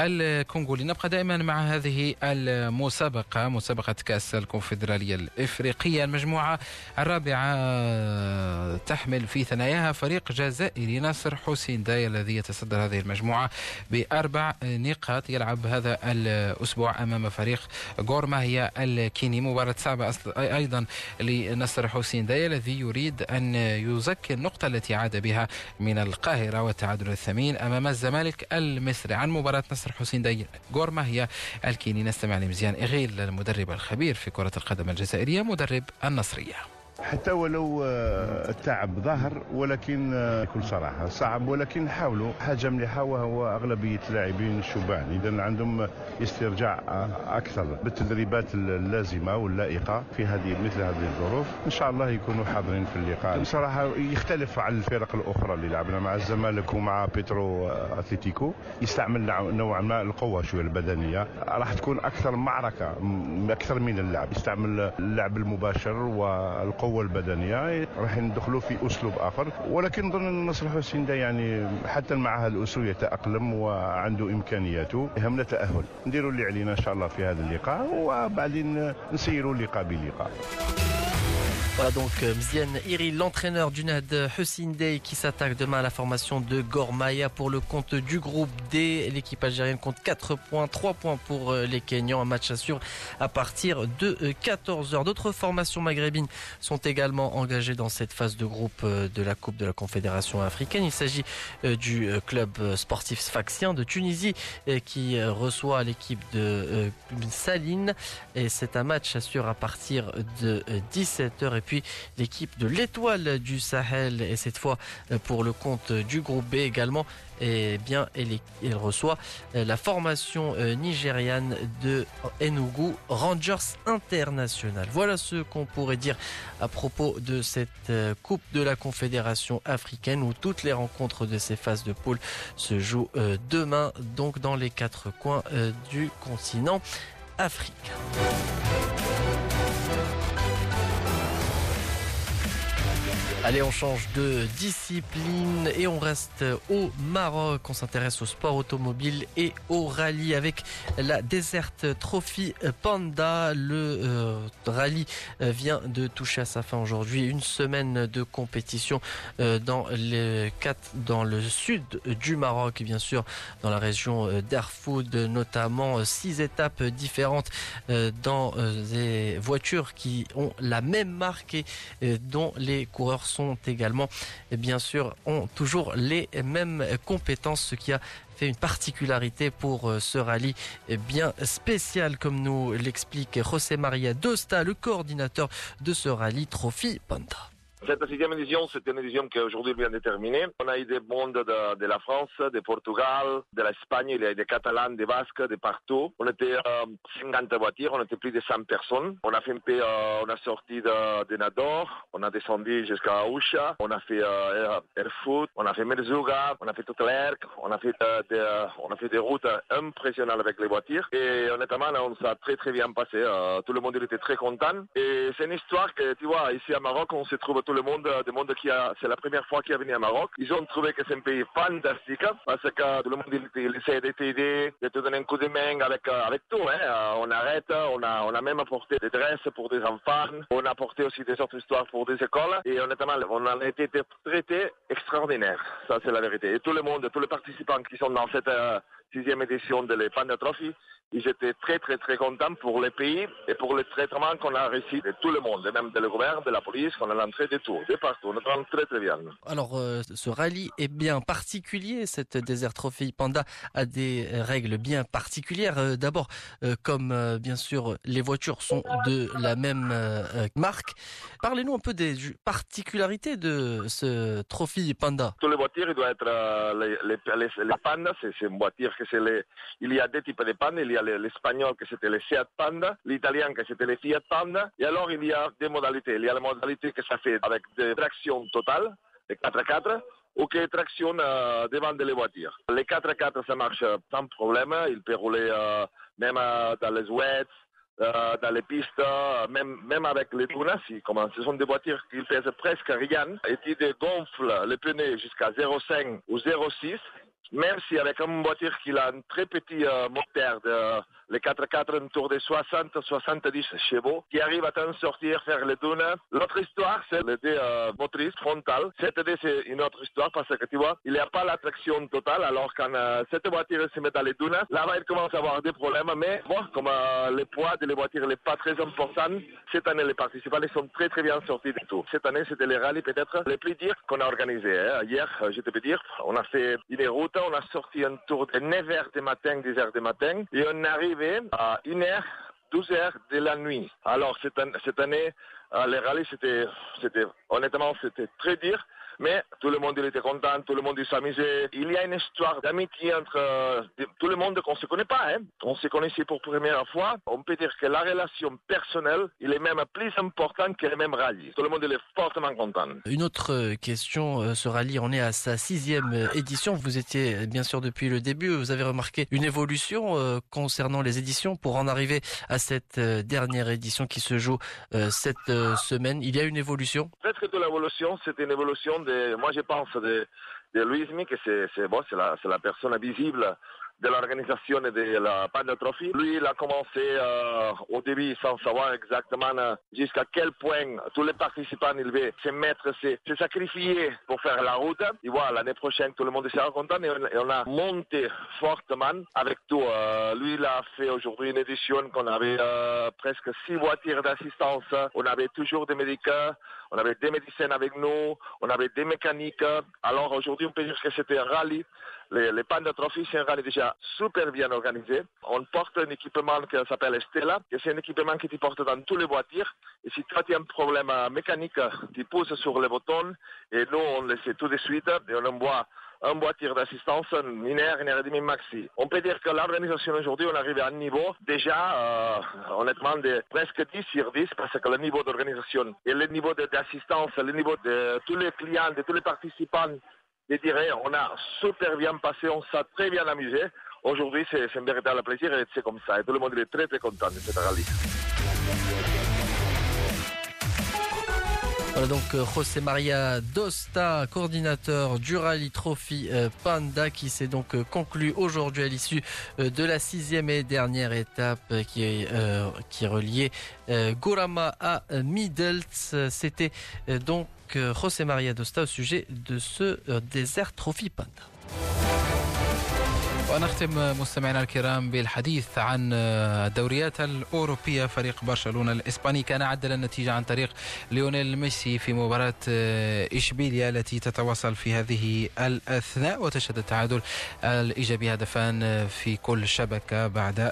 الكونغولي. نبقى دائما مع هذه المسابقة مسابقة كأس الكونفدرالية الإفريقية المجموعة الرابعة تحمل في ثناياها فريق جزائري ناصر حسين داي الذي يتصدر هذه المجموعة بأربع نقاط. يلعب هذا الأسبوع أمام فريق غورماهيا الكيني. مباراة صعبة أيضا لنصر حسين داي الذي يريد أن يزكي النقطة التي عاد بها من القاهرة والتعادل الثمين أمام الزمالك المصري. عن مباراة نصر حسين داي غورماهيا الكيني. نستمع لمزيان إغيل المدرب الخبير في كرة القدم الجزائرية مدرب النصرية. حتى ولو آه، التعب ظاهر ولكن آه، بكل صراحة صعب ولكن حاولوا. حاجة مليحة وهو أغلبية اللاعبين الشبان. اذا عندهم استرجاع أكثر بالتدريبات اللازمة واللائقة في هذه مثل هذه الظروف. إن شاء الله يكونوا حاضرين في اللقاء. بصراحة يختلف عن الفرق الأخرى اللي لعبنا مع الزمالك ومع بيترو اتليتيكو يستعمل نوعا ما القوة شوية البدنية. راح تكون أكثر معركة أكثر من اللعب. يستعمل اللعب المباشر والقوة القوه البدنيه راح ندخلوا في أسلوب آخر. ولكن نظن أن نصر حسين ده يعني حتى مع هذا الاسلوب يتأقلم وعنده إمكانياته. يهمنا تاهل نديروا اللي علينا إن شاء الله في هذا اللقاء وبعدين نسيروا اللقاء بلقاء. Voilà donc euh, Mzian Iri, l'entraîneur du NAD Hussein Day qui s'attaque demain à la formation de Gormaya pour le compte du groupe D. L'équipe algérienne compte 4 points, 3 points pour euh, les Kenyans. Un match à suivre à partir de 14h. Euh, D'autres formations maghrébines sont également engagées dans cette phase de groupe de la Coupe de la Confédération africaine. Il s'agit du club sportif sfaxien de Tunisie qui reçoit l'équipe de Saline. Et c'est un match à suivre à partir de 17h. Et puis l'équipe de l'étoile du Sahel et cette fois euh, pour le compte du groupe B également et eh bien elle, reçoit euh, la formation euh, nigériane de Enugu Rangers International. Voilà ce qu'on pourrait dire à propos de cette Coupe de la Confédération africaine où toutes les rencontres de ces phases de poule se jouent demain donc dans les quatre coins du continent africain. Allez, on change de discipline et on reste au Maroc. On s'intéresse au sport automobile et au rallye avec la Desert Trophy Panda. Le euh, rallye euh, vient de toucher à sa fin aujourd'hui. Une semaine de compétition euh, dans, dans le sud du Maroc, bien sûr, dans la région d'Erfoud, notamment six étapes différentes dans des voitures qui ont la même marque et dont les coureurs sont également, bien sûr, ont toujours les mêmes compétences, ce qui a fait une particularité pour euh, ce rallye bien spécial, comme nous l'explique José Maria Dosta, le coordinateur de ce rallye Trophy Panda. Cette sixième édition, c'est une édition qui aujourd'hui vient de terminer. On a eu des mondes de, de la France, de Portugal, de l'Espagne, il y a des Catalans, des Basques, de partout. On était euh, 50 voitures, on était plus de 100 personnes. On a fait un peu, euh, on a sorti de, de Nador, on a descendu jusqu'à Usha, on a fait euh, Erfurt, on a fait Merzuga, on a fait toute on a fait euh, des, euh, on a fait des routes impressionnantes avec les voitures. Et honnêtement, on s'est très très bien passé. Euh, tout le monde était très content. Et c'est une histoire que tu vois ici à Maroc, on se trouve le monde, du monde qui a, c'est la première fois qu'il est venu à Maroc. Ils ont trouvé que c'est un pays fantastique parce que tout le monde il, essaie de t'aider, de te donner un coup de main avec avec tout. Hein. Euh, On arrête, on a on a même apporté des dresses pour des enfants, on a apporté aussi des autres histoires pour des écoles. Et honnêtement, on a été traités extraordinaire. Ça c'est la vérité. Et tout le monde, tous les participants qui sont dans cette euh, sixième édition de l'Epanda Trophy, ils étaient très très très contents pour le pays et pour le traitement qu'on a reçu de tout le monde, même de le gouvernement, de la police, qu'on a l'entrée de tout, de partout. On est très très bien. Alors, euh, ce rallye est bien particulier. Cette Desert Trophy Panda a des règles bien particulières. Euh, D'abord, euh, comme bien sûr les voitures sont de la même marque, parlez-nous un peu des particularités de ce Trophy Panda. Toutes les voitures, il doit être les, les, les, les Panda, c'est une voiture que c'est les, il y a deux types de Panda, il y a les- l'espagnol que c'était le Seat Panda, l'italien que c'était le Fiat Panda, et alors il y a des modalités. Il y a la modalité que ça fait avec des tractions totales, les 4x4, ou que traction euh, devant de les voitures. Les 4x4, ça marche sans problème, il peut rouler euh, même euh, dans les wets, euh, dans les pistes, même, même avec les comment, ce sont des voitures qui pèsent presque rien, et qui dégonflent les pneus jusqu'à 0,5 ou 0,6, même si avec une voiture qui a un très petit euh, moteur de les 4x4 autour de 60-70 chevaux, qui arrive à t'en sortir, faire les dunes. L'autre histoire, c'est les deux euh, motrices frontales. Cette idée, c'est une autre histoire parce que tu vois, il n'y a pas la traction totale, alors quand euh, cette voiture se met dans les dunes, là-bas, il commence à avoir des problèmes, mais bon, comme euh, le poids de les voitures n'est pas très important, cette année, les participants ils sont très très bien sortis du tout. Cette année, c'était les rallyes peut-être les plus durs qu'on a organisés. hein. Hier, euh, je te peux dire, on a fait une route, on a sorti un tour de 9h du matin, 10h du matin, et on est arrivé à 1h, 12h de la nuit. Alors, cette, an- cette année, euh, les rallyes, c'était, honnêtement, c'était très dur. Mais tout le monde il était content, tout le monde il s'amusait. Il y a une histoire d'amitié entre euh, tout le monde qu'on ne se connaît pas. Hein. On se connaissait pour la première fois. On peut dire que la relation personnelle, il est même plus importante que les mêmes rallyes. Tout le monde il est fortement content. Une autre question, euh, ce rallye, on est à sa sixième euh, édition. Vous étiez bien sûr depuis le début. Vous avez remarqué une évolution euh, concernant les éditions pour en arriver à cette euh, dernière édition qui se joue cette semaine. Il y a une évolution? Presque toute l'évolution, c'est une évolution de, moi je pense, de, de Luismi, que c'est, bon, la, la personne visible de l'organisation de la Panda Trophy. Lui, il a commencé euh, au début sans savoir exactement euh, jusqu'à quel point tous les participants devaient se mettre, se, sacrifier pour faire la route. Et voilà, l'année prochaine, tout le monde sera content et on, et on a monté fortement avec tout. Euh, lui, il a fait aujourd'hui une édition qu'on avait presque six voitures d'assistance. On avait toujours des médicaments, on avait des médecins avec nous, on avait des mécaniques. Alors aujourd'hui, on peut dire que c'était un rallye. Les, les Panda Trophy, c'est un rallye déjà super bien organisé. On porte un équipement qui s'appelle Stella, que c'est un équipement qui te porte dans toutes les voitures. Et si toi tu as un problème mécanique, tu pousses sur le bouton et nous on le sait tout de suite et on envoie un voiture d'assistance, heure, une heure maxi. On peut dire que l'organisation aujourd'hui, on arrive à un niveau déjà, euh, honnêtement, de presque 10 sur 10 parce que le niveau d'organisation et le niveau d'assistance, le niveau de tous les clients, de tous les participants, je dirais, on a super bien passé, on s'est très bien amusé. Aujourd'hui, c'est c'est un véritable plaisir et c'est comme ça. Et tout le monde est très très content de cette rallye. Voilà donc euh, José Maria Dosta, coordinateur du Rallye Trophy euh, Panda, qui s'est donc euh, conclu aujourd'hui à l'issue euh, de la sixième et dernière étape euh, qui est euh, euh, Gorama à euh, Middels. C'était euh, donc euh, José Maria Dosta au sujet de ce euh, désert Trophy Panda. ونختم مستمعينا الكرام بالحديث عن الدوريات الأوروبية. فريق برشلونة الإسباني كان عدل النتيجة عن طريق ليونيل ميسي في مباراة إشبيليا التي تتواصل في هذه الأثناء وتشهد التعادل الإيجابي هدفان في كل شبكة بعد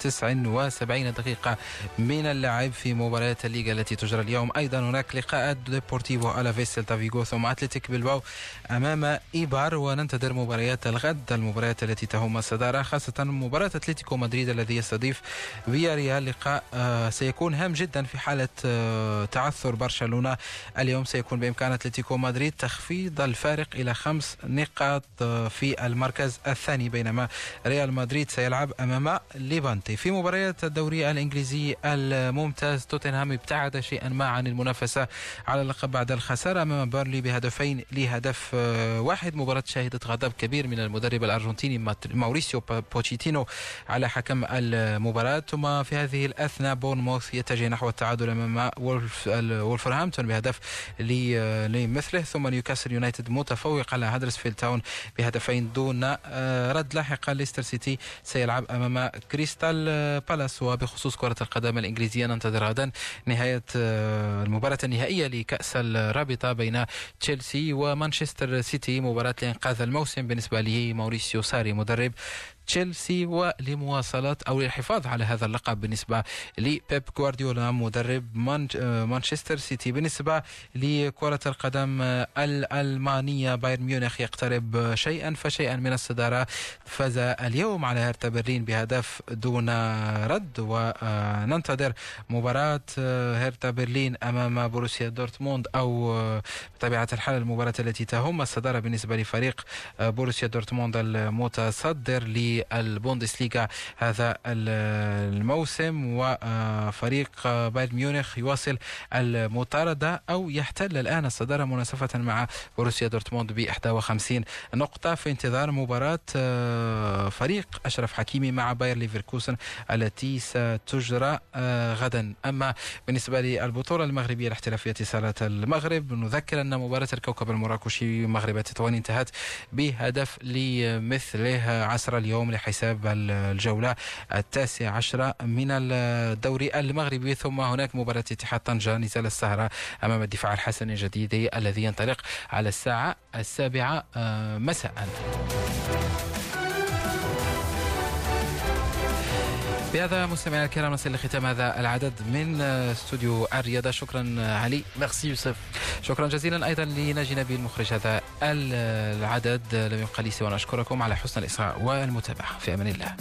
79 دقيقة من اللعب في مباريات الليغا التي تجرى اليوم. أيضا هناك لقاءات ديبورتيفو ألافيس سيلتا فيغو ثم أتلتيك بلباو أمام إيبار وننتظر مباريات الغد المباريات التي تهم الصدارة خاصة مباراة أتلتيكو مدريد الذي يستضيف فيا ريال لقاء آه، سيكون هام جدا في حالة آه، تعثر برشلونة. اليوم سيكون بإمكان أتلتيكو مدريد تخفيض الفارق إلى خمس نقاط آه، في المركز الثاني بينما ريال مدريد سيلعب أمام ليفانتي. في مباريات الدوري الإنجليزي الممتاز توتنهام ابتعد شيئا ما عن المنافسة على اللقب بعد الخسارة أمام بيرنلي بهدفين لهدف واحد. مباراة شهدت غضب كبير من المدرب الأرجنتيني ماوريسيو بوتشيتينو على حكم المباراة. ثم في هذه الأثناء بورنموث يتجه نحو التعادل أمام وولفرهامبتون بهدف لمثله. ثم نيوكاسل يونايتد متفوق على هدرسفيلد تاون بهدفين دون آه، رد لاحقا. ليستر سيتي سيلعب أمام كريستال بالاس. وبخصوص كرة القدم الإنجليزية ننتظر غدا نهاية آه، المباراة النهائية لكأس الرابطة بين تشيلسي ومانشستر سيتي. مباراة لإنقاذ الموسم بالنسبة لماوريسيو ساري مدرب تشيلسي ولمواصلة أو للحفاظ على هذا اللقب بالنسبة لبيب غوارديولا مدرب مانشستر سيتي. بالنسبة لكرة القدم الألمانية بايرن ميونخ يقترب شيئا فشيئا من الصدارة. فاز اليوم على هرتا برلين بهدف دون رد وننتظر مباراة هرتا برلين أمام بروسيا دورتموند أو بطبيعة الحال المباراة التي تهم الصدارة بالنسبة لفريق بروسيا دورتموند المتصدر البوندسليغا هذا الموسم وفريق بايرن ميونخ يواصل المطاردة أو يحتل الآن الصدارة مناسبة مع بروسيا دورتموند ب 51 نقطة في انتظار مباراة فريق أشرف حكيمي مع باير ليفركوسن التي ستجرى غدا. أما بالنسبة للبطولة المغربية الاحترافية صالة المغرب نذكر أن مباراة الكوكب المراكشي مغرب تطوان انتهت بهدف لمثله عصر اليوم. لحساب الجولة التاسعة عشرة من الدوري المغربي. ثم هناك مباراة اتحاد طنجة نزال السهرة أمام الدفاع الحسني الجديد الذي ينطلق على الساعة السابعة آه، مساء. بهذا مستمعينا الكرام نصل لختام هذا العدد من استوديو الرياضة. شكرا علي. ميرسي يوسف. شكرا جزيلا أيضا لناجي نبيل مخرج هذا العدد. لم يبقى لي سوى أن أشكركم على حسن الاصغاء والمتابعة. في أمان الله.